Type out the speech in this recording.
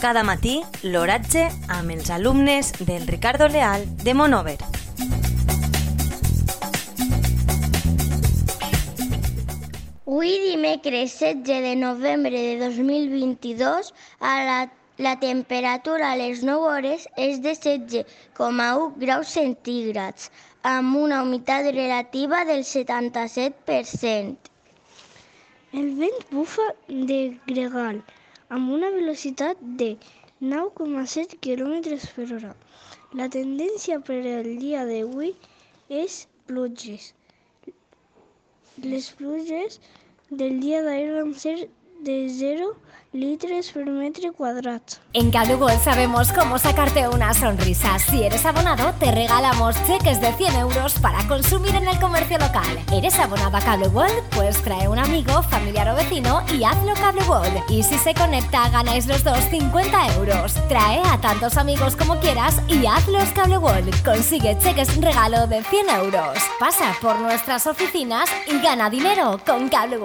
cada matí l'oratge amb els alumnes del Ricardo Leal de Monover. Avui dimecres 16 de novembre de 2022 a la, la temperatura a les 9 hores és de 16,1 graus centígrads amb una humitat relativa del 77%. El vent bufa de gregal amb una velocitat de 9,7 km per hora. La tendència per al dia d'avui és pluges. Les pluges del dia d'ahir van ser de 0 litros por metro cuadrado. En Cable sabemos cómo sacarte una sonrisa. Si eres abonado, te regalamos cheques de 100 euros para consumir en el comercio local. ¿Eres abonado a Cable Pues trae un amigo, familiar o vecino y hazlo Cable Y si se conecta, ganáis los dos 50 euros. Trae a tantos amigos como quieras y hazlos Cable Consigue cheques regalo de 100 euros. Pasa por nuestras oficinas y gana dinero con Cable